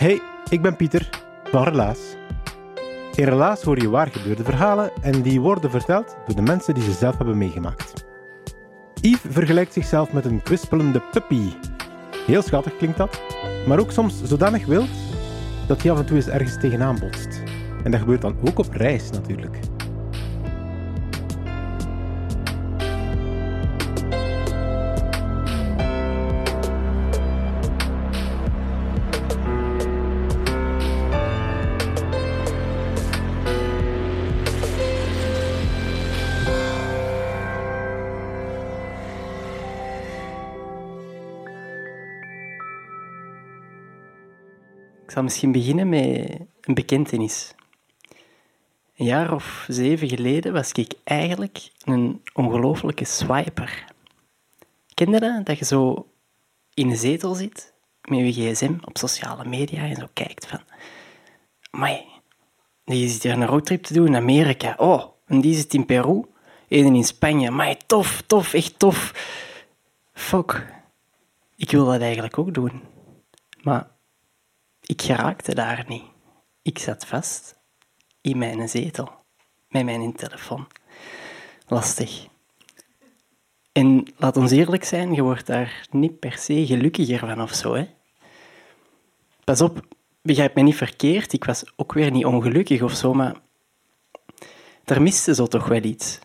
Hey, ik ben Pieter van Relaas. In Relaas hoor je waar gebeurde verhalen en die worden verteld door de mensen die ze zelf hebben meegemaakt. Yves vergelijkt zichzelf met een kwispelende puppy. Heel schattig klinkt dat, maar ook soms zodanig wild dat hij af en toe eens ergens tegenaan botst. En dat gebeurt dan ook op reis natuurlijk. Ik zal misschien beginnen met een bekentenis. Een jaar of zeven geleden was ik eigenlijk een ongelofelijke swiper. Ken je dat? Dat je zo in een zetel zit met je gsm op sociale media en zo kijkt van... Amai, die zit hier een roadtrip te doen in Amerika. Oh, en die zit in Peru. Eén in Spanje. Amai, tof, tof, echt tof. Fuck. Ik wil dat eigenlijk ook doen. Maar ik geraakte daar niet. Ik zat vast in mijn zetel met mijn telefoon. Lastig. En laat ons eerlijk zijn, je wordt daar niet per se gelukkiger van of zo. Hè? Pas op, begrijp me niet verkeerd, ik was ook weer niet ongelukkig of zo, maar er miste zo toch wel iets.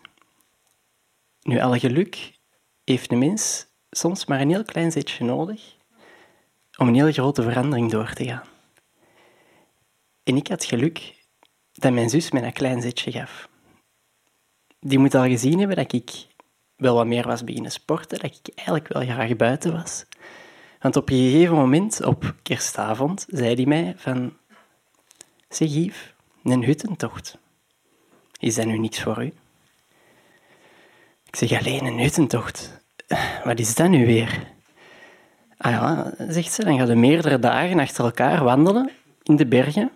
Nu, alle geluk heeft een mens soms maar een heel klein zetje nodig om een heel grote verandering door te gaan. En ik had geluk dat mijn zus mij een klein zetje gaf. Die moet al gezien hebben dat ik wel wat meer was beginnen sporten, dat ik eigenlijk wel graag buiten was. Want op een gegeven moment, op kerstavond, zei hij mij van... Zeg Yves, een huttentocht. Is dat nu niks voor u? Ik zeg alleen een huttentocht. Wat is dat nu weer? Ah ja, zegt ze, dan gaan we meerdere dagen achter elkaar wandelen in de bergen,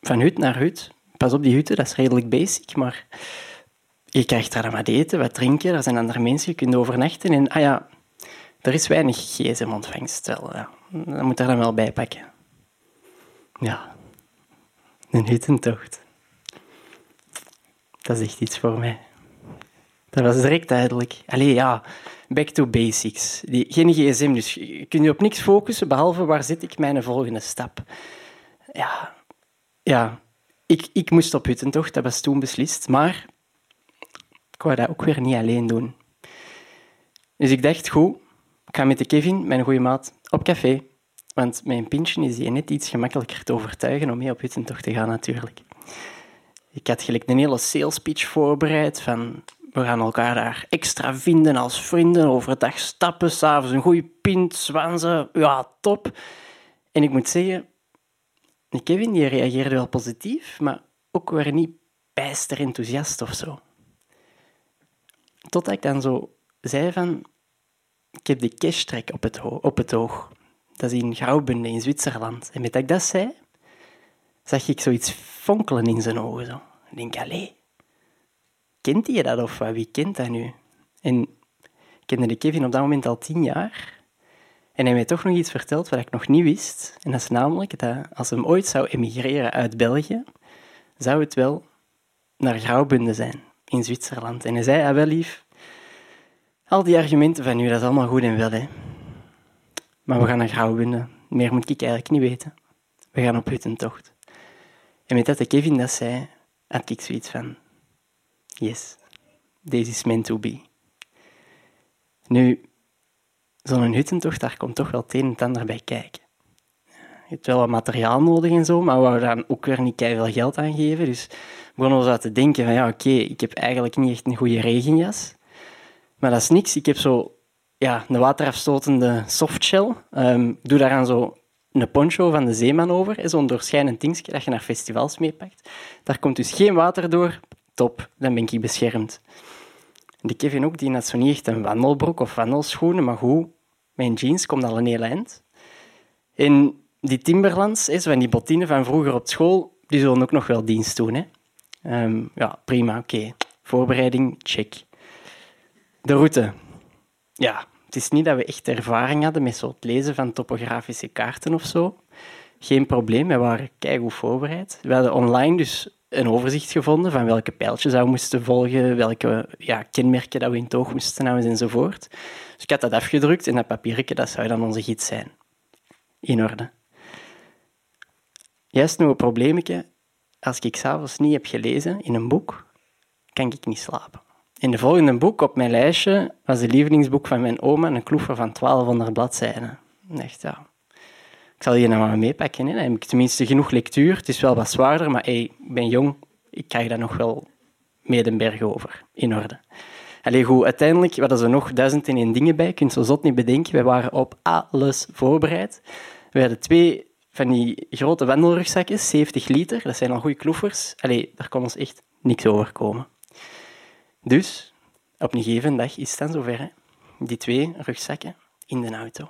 van hut naar hut. Pas op, die hutten, dat is redelijk basic, maar je krijgt daar dan wat eten, wat drinken, er zijn andere mensen, je kunt overnachten. En ah ja, er is weinig gsm-ontvangst. Ja. Dat moet er dan wel bij pakken. Ja, een huttentocht. Dat is echt iets voor mij. Dat was direct duidelijk. Allee, ja, back to basics. Die, geen gsm, dus je kunt je op niks focussen, behalve waar zit ik mijn volgende stap. Ja, ja ik, ik moest op huttentocht, dat was toen beslist, maar ik wou dat ook weer niet alleen doen. Dus ik dacht, goed, ik ga met de Kevin, mijn goede maat, op café. Want mijn pintje is hier net iets gemakkelijker te overtuigen om mee op huttentocht te gaan, natuurlijk. Ik had gelijk een hele sales pitch voorbereid van we gaan elkaar daar extra vinden als vrienden, overdag stappen, s'avonds een goede pint, zwanzen, ja, top. En ik moet zeggen, Kevin die reageerde wel positief, maar ook weer niet bijster enthousiast of zo. Totdat ik dan zo zei van, ik heb de cash-track op het, op het oog. Dat is in Graubünden in Zwitserland. En met dat ik dat zei, zag ik zoiets fonkelen in zijn ogen. Zo. Ik denk, allee, kent hij dat of? Wie kent dat nu? En ik kende de Kevin op dat moment al tien jaar. En hij mij toch nog iets verteld wat ik nog niet wist. En dat is namelijk dat als hem ooit zou emigreren uit België, zou het wel naar Graubünden zijn, in Zwitserland. En hij zei, ah wel lief, al die argumenten van u, dat is allemaal goed en wel, hè. Maar we gaan naar Graubünden. Meer moet ik eigenlijk niet weten. We gaan op huttentocht. En met dat de Kevin dat zei, had ik zoiets van... Yes, deze is meant to be. Nu, zo'n huttentocht, daar komt toch wel het een en ander bij kijken. je hebt wel wat materiaal nodig en zo, maar we dan ook weer niet veel geld aan geven. Dus begonnen we zo te denken van, ja, oké, ik heb eigenlijk niet echt een goede regenjas. Maar dat is niks. Ik heb zo ja, een waterafstotende softshell. Um, ik doe daaraan zo een poncho van de zeeman over, zo'n doorschijnend dingetje dat je naar festivals meepakt. Daar komt dus geen water door. Top, dan ben ik beschermd. De Kevin ook, die had zo niet echt een wandelbroek of wandelschoenen, maar goed, mijn jeans komt al een heel eind. En die Timberlands, is van die bottine van vroeger op school, die zullen ook nog wel dienst doen. Hè? Ehm, ja, prima, oké. Voorbereiding, check. De route. Ja, het is niet dat we echt ervaring hadden met zo het lezen van topografische kaarten of zo. Geen probleem, we waren keigoed voorbereid. We hadden online dus een overzicht gevonden van welke pijltjes we moesten volgen, welke ja, kenmerken dat we in het oog moesten houden enzovoort. Dus ik had dat afgedrukt en dat papiertje, dat zou dan onze gids zijn. In orde. Juist nog een probleempje. Als ik s'avonds niet heb gelezen in een boek, kan ik niet slapen. In de volgende boek op mijn lijstje was het lievelingsboek van mijn oma, een kloefer van 1200 bladzijden. Echt, ja. Ik zal hier nou maar meepakken. Hè. Dan heb tenminste genoeg lectuur. Het is wel wat zwaarder, maar hey, ik ben jong. Ik krijg dat nog wel mee den berg over. In orde. Allee, goed, uiteindelijk hadden ze nog duizend en één dingen bij. Je kunt zo zot niet bedenken. We waren op alles voorbereid. We hadden twee van die grote wandelrugzakjes, 70 liter. Dat zijn al goede kloefers. Allee, daar kon ons echt niks overkomen. Dus, op een gegeven dag is het dan zover. Hè? Die twee rugzakken in de auto.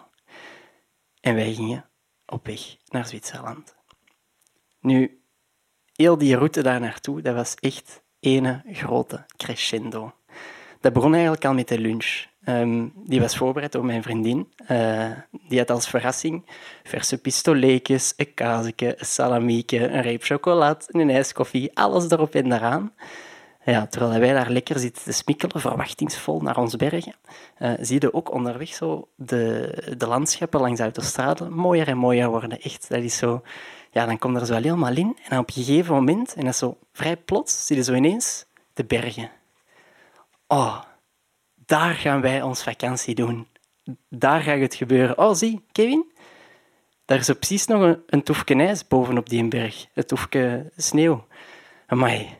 En wij gingen op weg naar Zwitserland. Nu, heel die route daar naartoe, dat was echt ene grote crescendo. Dat begon eigenlijk al met de lunch. Um, die was voorbereid door mijn vriendin. Uh, die had als verrassing verse pistoletjes, een kaasje, een salamieke, een reep chocolade, een ijskoffie, alles erop en daaraan. Ja, terwijl wij daar lekker zitten te smikkelen, verwachtingsvol naar ons bergen, uh, zie je ook onderweg zo de, de landschappen langs de autostrade mooier en mooier worden. Echt, dat is zo... Ja, dan komt er zo helemaal in. En op een gegeven moment, en dat zo vrij plots, zie je zo ineens de bergen. Oh, daar gaan wij ons vakantie doen. Daar gaat het gebeuren. Oh, zie, Kevin, daar is precies nog een, een toefje ijs bovenop die berg. Een toefje sneeuw. Amai,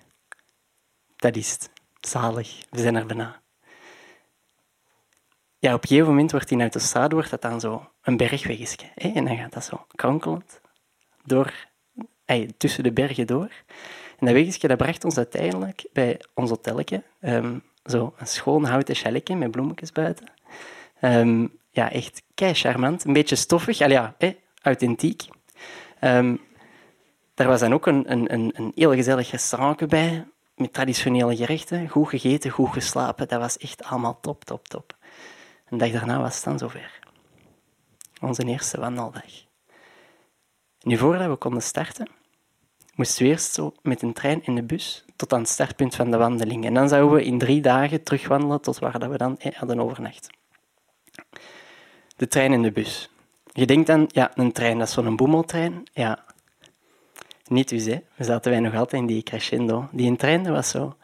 dat is. Zalig. We zijn er bijna. Ja, op een gegeven moment wordt die autostrade wordt dat dan zo een bergwegje. Hè? En dan gaat dat zo kronkelend door, tussen de bergen door. En dat wegje dat bracht ons uiteindelijk bij ons hotelletje. Um, zo een schoon houten chaletje met bloemetjes buiten. Um, ja, echt kei charmant. Een beetje stoffig. Al ja, authentiek. Um, daar was dan ook een, een, een, heel gezellig restaurant bij met traditionele gerechten, goed gegeten, goed geslapen. Dat was echt allemaal top, top, top. Een dag daarna was het dan zover. Onze eerste wandeldag. Nu, voordat we konden starten, moesten we eerst zo met een trein in de bus tot aan het startpunt van de wandeling. En dan zouden we in drie dagen terugwandelen tot waar we dan eh, hadden overnacht. De trein in de bus. Je denkt dan, ja, een trein, dat is zo'n boemeltrein. Ja, niet dus, hè. We zaten wij nog altijd in die crescendo. Die trein was zo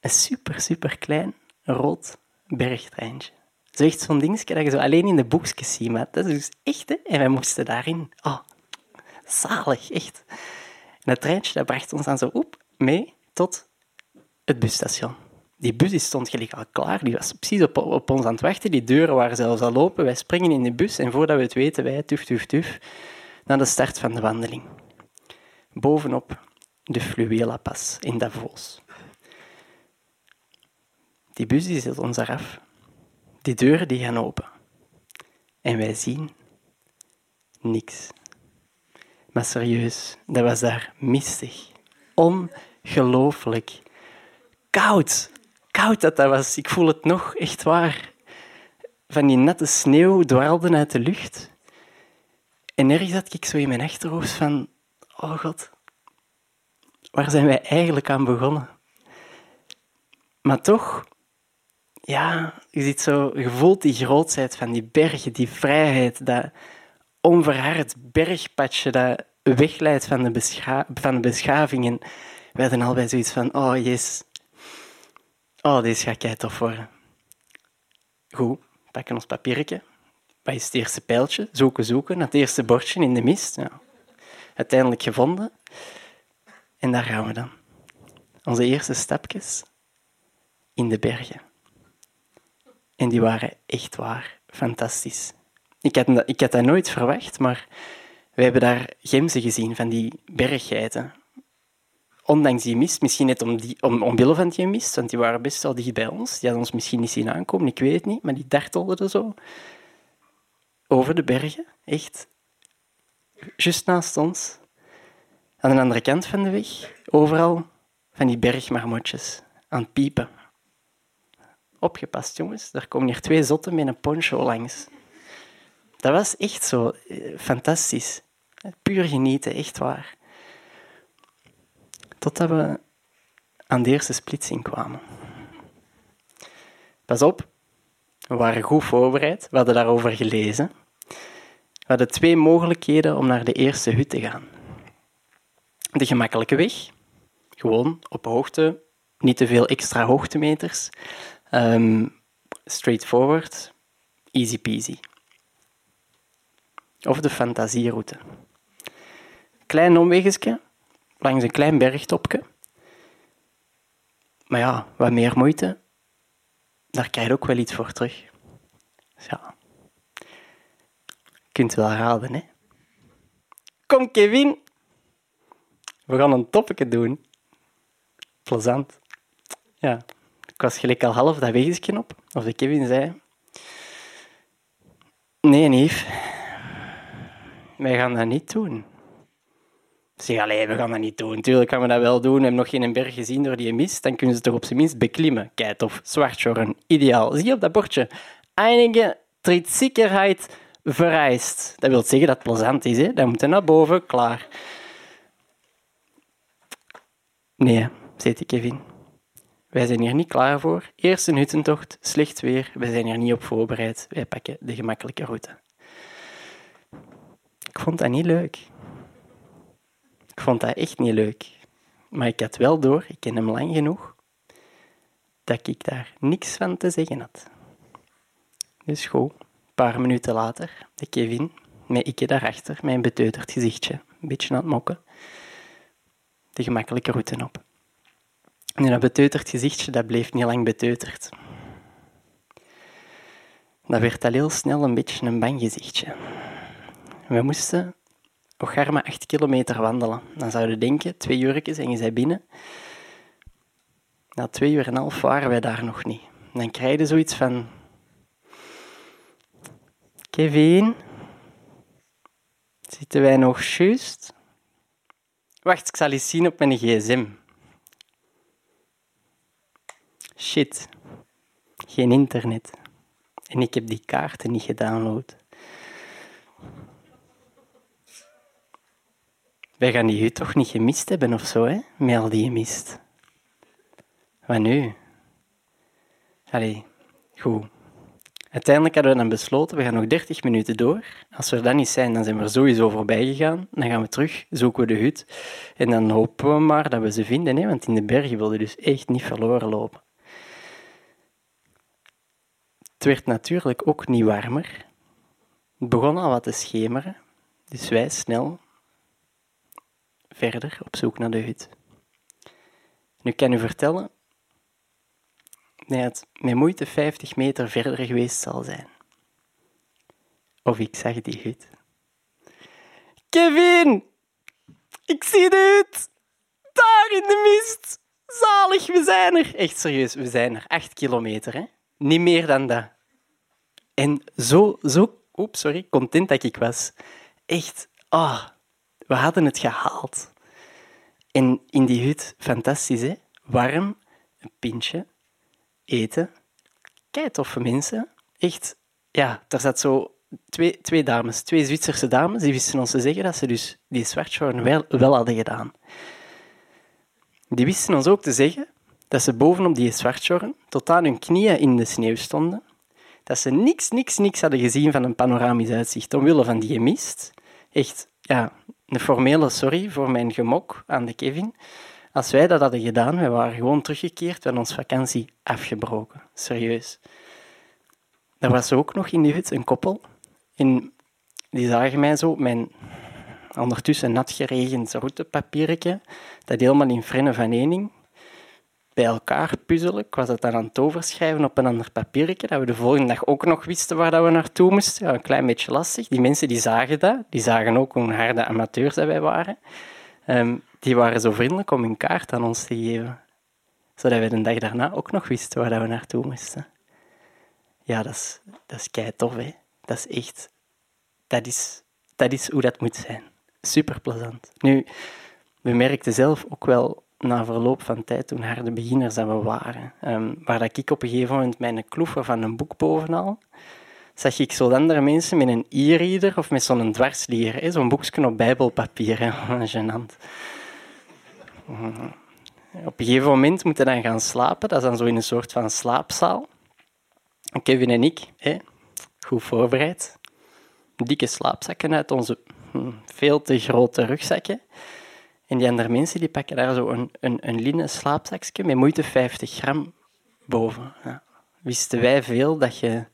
een super, super klein rood bergtreintje. Zo echt zo'n dingetje dat je zo alleen in de boekjes ziet. Maar dat is dus echt, hè. En wij moesten daarin. Oh, zalig, echt. En dat treintje bracht ons dan zo op mee tot het busstation. Die bus stond gelijk al klaar, die was precies op, op ons aan het wachten. Die deuren waren zelfs al open. Wij springen in de bus en voordat we het weten, wij tuf, tuf, tuf, naar de start van de wandeling bovenop de Fluela-pas in Davos. Die bus die zet ons eraf. Die deuren die gaan open. En wij zien niks. Maar serieus, dat was daar mistig. Ongelooflijk. Koud. Koud dat dat was. Ik voel het nog, echt waar. Van die nette sneeuw dwarrelde uit de lucht. En ergens had ik zo in mijn achterhoofd van oh god, waar zijn wij eigenlijk aan begonnen? Maar toch, ja, je ziet zo, je voelt die grootheid van die bergen, die vrijheid, dat onverhard bergpadje dat wegleidt van de, bescha van de beschaving. En we hadden al bij zoiets van, oh yes, oh, deze gaat kei tof worden. Goed, pakken ons papiertje, wat is het eerste pijltje? Zoeken, zoeken, naar het eerste bordje in de mist. Ja. Uiteindelijk gevonden. En daar gaan we dan. Onze eerste stapjes in de bergen. En die waren echt waar fantastisch. Ik had, ik had dat nooit verwacht, maar we hebben daar gemzen gezien van die berggeiten. Ondanks die mist, misschien net om die, om, omwille van die mist, want die waren best wel dicht bij ons. Die hadden ons misschien niet zien aankomen, ik weet het niet, maar die dartelden er zo over de bergen, echt. Juist naast ons. Aan de andere kant van de weg, overal van die bergmarmotjes aan het piepen. Opgepast, jongens. Daar komen hier twee zotten met een poncho langs. Dat was echt zo eh, fantastisch. Puur genieten, echt waar. Totdat we aan de eerste splitsing kwamen. Pas op, we waren goed voorbereid. We hadden daarover gelezen. We hadden twee mogelijkheden om naar de eerste hut te gaan. De gemakkelijke weg, gewoon op hoogte, niet te veel extra hoogtemeters. Um, straightforward, easy peasy. Of de fantasieroute. Klein omwegje, langs een klein bergtopje. Maar ja, wat meer moeite, daar krijg je ook wel iets voor terug. Dus ja, kunt wel raden, hè? Kom, Kevin. We gaan een toppetje doen. Plezant. Ja, ik was gelijk al half dat weegje op. Of de Kevin zei... Nee, neef. Wij gaan dat niet doen. Zeg, allee, we gaan dat niet doen. Tuurlijk gaan we dat wel doen. We hebben nog geen berg gezien door die mist. Dan kunnen ze toch op zijn minst beklimmen. Kijk, of zwartjorren. Ideaal. Zie je op dat bordje? Enige tritzekerheid vereist. Dat wil zeggen dat het plezant is. Hè? Dan moet je naar boven, klaar. Nee, zei Kevin. Wij zijn hier niet klaar voor. Eerst een huttentocht, slecht weer. Wij zijn hier niet op voorbereid. Wij pakken de gemakkelijke route. Ik vond dat niet leuk. Ik vond dat echt niet leuk. Maar ik had wel door, ik ken hem lang genoeg, dat ik daar niks van te zeggen had. Dus goed, paar minuten later, de Kevin, met ik daarachter, mijn beteuterd gezichtje, een beetje aan het mokken, de gemakkelijke route op. En dat beteuterd gezichtje, dat bleef niet lang beteuterd. Dat werd al heel snel een beetje een bang gezichtje. We moesten maar acht kilometer wandelen. Dan zouden denken, twee uurtjes en je bent binnen. Na twee uur en een half waren wij daar nog niet. dan krijg je zoiets van... Kevin? Zitten wij nog juist? Wacht, ik zal eens zien op mijn gsm. Shit. Geen internet. En ik heb die kaarten niet gedownload. Wij gaan die hut toch niet gemist hebben of zo, hè? Met al die mist. Wat nu? Allee, goed. Uiteindelijk hadden we dan besloten, we gaan nog 30 minuten door. Als we er dan niet zijn, dan zijn we er sowieso voorbij gegaan. Dan gaan we terug, zoeken we de hut. En dan hopen we maar dat we ze vinden, hè? want in de bergen wilden dus echt niet verloren lopen. Het werd natuurlijk ook niet warmer. Het begon al wat te schemeren. Dus wij snel verder op zoek naar de hut. Nu kan u vertellen dat het met moeite 50 meter verder geweest zal zijn. Of ik zag die hut. Kevin! Ik zie de hut! Daar in de mist! Zalig, we zijn er! Echt serieus, we zijn er. Acht kilometer, hè? Niet meer dan dat. En zo, zo oeps, sorry, content dat ik was. Echt, ah, we hadden het gehaald. En in die hut, fantastisch hè? Warm, een pintje, eten. Kei toffe mensen. Echt, ja, er zat zo twee, twee dames, twee Zwitserse dames, die wisten ons te zeggen dat ze dus die zwartshorn wel, wel hadden gedaan. Die wisten ons ook te zeggen dat ze bovenop die zwartshorn tot aan hun knieën in de sneeuw stonden, dat ze niks, niks, niks hadden gezien van een panoramisch uitzicht, omwille van die mist. Echt, ja, een formele sorry voor mijn gemok aan de Kevin. Als wij dat hadden gedaan, we waren gewoon teruggekeerd, hadden onze vakantie afgebroken. Serieus. Er was ook nog in die hut een koppel, En die zagen mij zo, mijn ondertussen nat geregend routepapiertje, dat helemaal in frennen van één bij elkaar puzzelen. Ik was het dan aan het overschrijven op een ander papiertje, dat we de volgende dag ook nog wisten waar dat we naartoe moesten. Ja, een klein beetje lastig. Die mensen die zagen dat, die zagen ook hoe harde amateurs dat wij waren. Ehm, die waren zo vriendelijk om hun kaart aan ons te geven. Zodat we de dag daarna ook nog wisten waar we naartoe moesten. Ja, dat is, dat is kei tof, hè. Dat is echt... Dat is, dat is hoe dat moet zijn. Super plezant. Nu, we merkten zelf ook wel na verloop van tijd, toen harde beginners dat we waren, um, waar dat ik op een gegeven moment mijn kloefer van een boek bovenal, zag ik zo andere mensen met een e-reader of met zo'n dwarslier, zo'n boekje op bijbelpapier. Hè. Mhm. Op een gegeven moment moeten dan gaan slapen. Dat is dan zo in een soort van slaapzaal. Kevin en ik, hè, goed voorbereid, dikke slaapzakken uit onze hm, veel te grote rugzakken. En die andere mensen die pakken daar zo een, een, een linnen slaapzakje met moeite 50 gram boven. Ja. Wisten wij veel dat je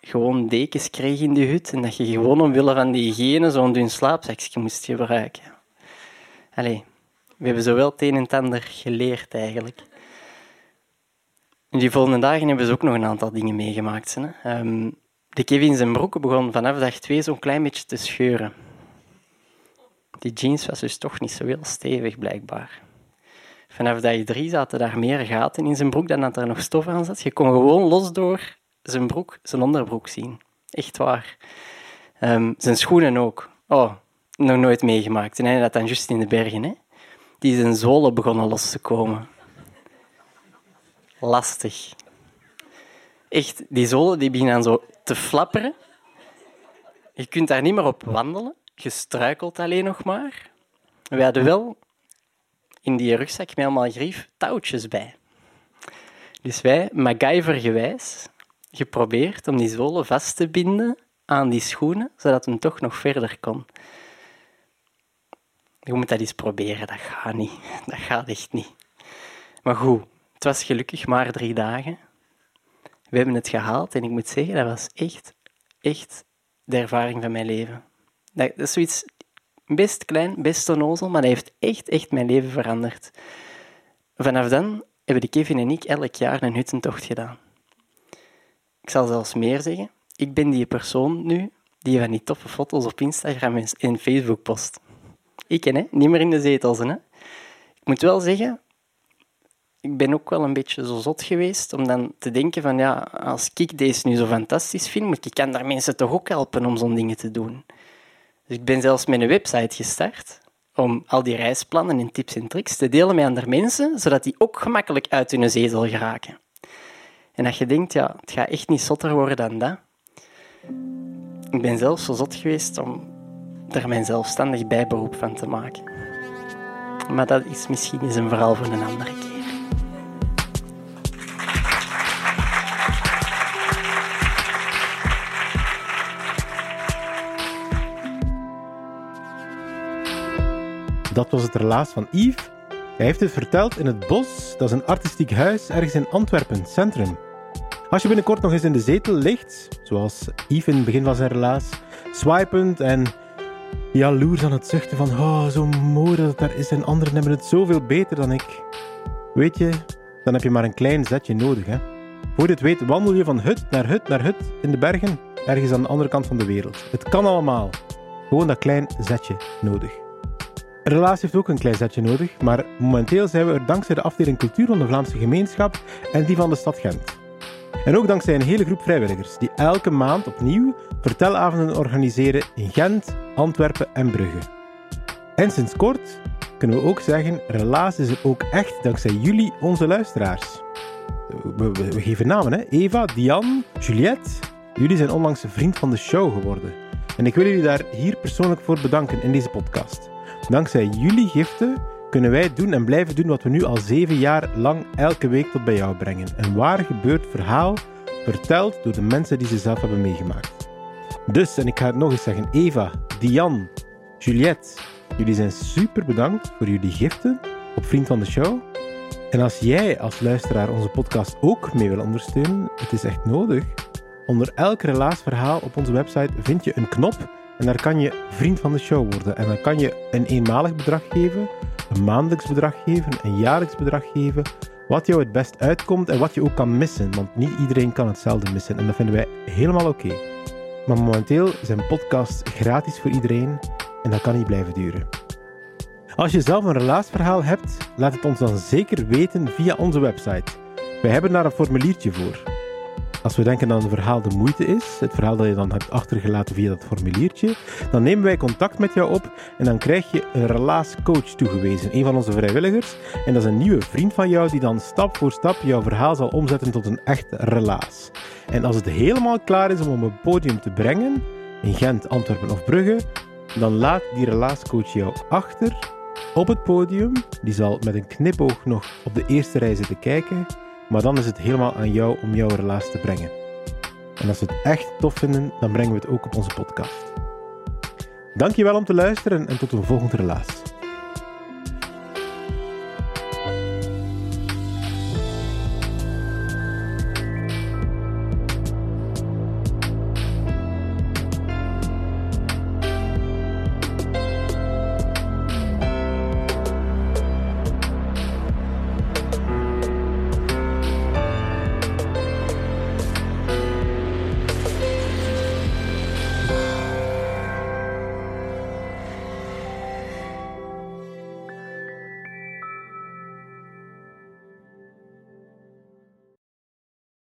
gewoon dekens kreeg in de hut en dat je gewoon omwille van die hygiëne zo'n dun slaapzakje moest gebruiken. Allee, we hebben zowel het een en het ander geleerd eigenlijk. En die volgende dagen hebben ze ook nog een aantal dingen meegemaakt. Hè. Um, de Kevin zijn broek begon vanaf dag twee zo'n klein beetje te scheuren. Die jeans was dus toch niet zo heel stevig, blijkbaar. Vanaf dag drie zaten daar meer gaten in zijn broek dan dat er nog stof aan zat. Je kon gewoon los door zijn broek, zijn onderbroek zien. Echt waar. Um, zijn schoenen ook. Oh, nog nooit meegemaakt. En hij dat dan juist in de bergen. Hè? Die zijn zolen begonnen los te komen. Lastig. Echt, die zolen die beginnen zo te flapperen. Je kunt daar niet meer op wandelen gestruikeld alleen nog maar. We hadden wel in die rugzak met allemaal grief touwtjes bij. Dus wij, MacGyver-gewijs, geprobeerd om die zolen vast te binden aan die schoenen, zodat het toch nog verder kon. Je moet dat eens proberen, dat gaat niet. Dat gaat echt niet. Maar goed, het was gelukkig maar drie dagen. We hebben het gehaald en ik moet zeggen, dat was echt, echt de ervaring van mijn leven. Dat, is zoiets best klein, best onnozel, maar dat heeft echt, echt mijn leven veranderd. Vanaf dan hebben de Kevin en ik elk jaar een huttentocht gedaan. Ik zal zelfs meer zeggen. Ik ben die persoon nu die van die toffe foto's op Instagram en Facebook post. Ik, hè? Niet meer in de zetels, hè? Ik moet wel zeggen, ik ben ook wel een beetje zo zot geweest om dan te denken van, ja, als ik deze nu zo fantastisch vind, moet ik kan daar mensen toch ook helpen om zo'n dingen te doen. Dus ik ben zelfs met een website gestart om al die reisplannen en tips en tricks te delen met andere mensen, zodat die ook gemakkelijk uit hun zetel geraken. En dat je denkt, ja, het gaat echt niet zotter worden dan dat. Ik ben zelfs zo zot geweest om er mijn zelfstandig bijberoep van te maken. Maar dat is misschien eens een verhaal voor een andere keer. Dat was het relaas van Yves. Hij heeft het verteld in het Bos. Dat is een artistiek huis ergens in Antwerpen, centrum. Als je binnenkort nog eens in de zetel ligt, zoals Yves in het begin van zijn relaas, swipend en jaloers aan het zuchten van oh, zo mooi dat het daar is en anderen hebben het zoveel beter dan ik. Weet je, dan heb je maar een klein zetje nodig. Hè? Voor je het weet wandel je van hut naar hut naar hut in de bergen, ergens aan de andere kant van de wereld. Het kan allemaal. Gewoon dat klein zetje nodig. Een relatie heeft ook een klein zetje nodig, maar momenteel zijn we er dankzij de afdeling cultuur van de Vlaamse gemeenschap en die van de stad Gent. En ook dankzij een hele groep vrijwilligers die elke maand opnieuw vertelavonden organiseren in Gent, Antwerpen en Brugge. En sinds kort kunnen we ook zeggen, relatie is er ook echt dankzij jullie, onze luisteraars. We, geven namen, hè? Eva, Diane, Juliette. Jullie zijn onlangs vriend van de show geworden. En ik wil jullie daar hier persoonlijk voor bedanken in deze podcast. Dankzij jullie giften kunnen wij doen en blijven doen wat we nu al zeven jaar lang elke week tot bij jou brengen. Een waar gebeurd verhaal, verteld door de mensen die ze zelf hebben meegemaakt. Dus, en ik ga het nog eens zeggen, Eva, Diane, Juliette, jullie zijn super bedankt voor jullie giften op Vriend van de Show. En als jij als luisteraar onze podcast ook mee wil ondersteunen, het is echt nodig, Onder elk relaasverhaal op onze website vind je een knop en daar kan je vriend van de show worden. En dan kan je een eenmalig bedrag geven, een maandelijks bedrag geven, een jaarlijks bedrag geven. Wat jou het best uitkomt en wat je ook kan missen. Want niet iedereen kan hetzelfde missen en dat vinden wij helemaal oké. Maar momenteel zijn podcasts gratis voor iedereen en dat kan niet blijven duren. Als je zelf een relaasverhaal hebt, laat het ons dan zeker weten via onze website. Wij hebben daar een formuliertje voor. Als we denken dat een verhaal de moeite is, het verhaal dat je dan hebt achtergelaten via dat formuliertje, dan nemen wij contact met jou op en dan krijg je een relaascoach toegewezen, een van onze vrijwilligers. En dat is een nieuwe vriend van jou die dan stap voor stap jouw verhaal zal omzetten tot een echt relaas. En als het helemaal klaar is om op een podium te brengen, in Gent, Antwerpen of Brugge, dan laat die relaascoach jou achter op het podium. Die zal met een knipoog nog op de eerste rij zitten kijken. Maar dan is het helemaal aan jou om jouw relaas te brengen. En als we het echt tof vinden, dan brengen we het ook op onze podcast. Dankjewel om te luisteren en tot een volgende relaas.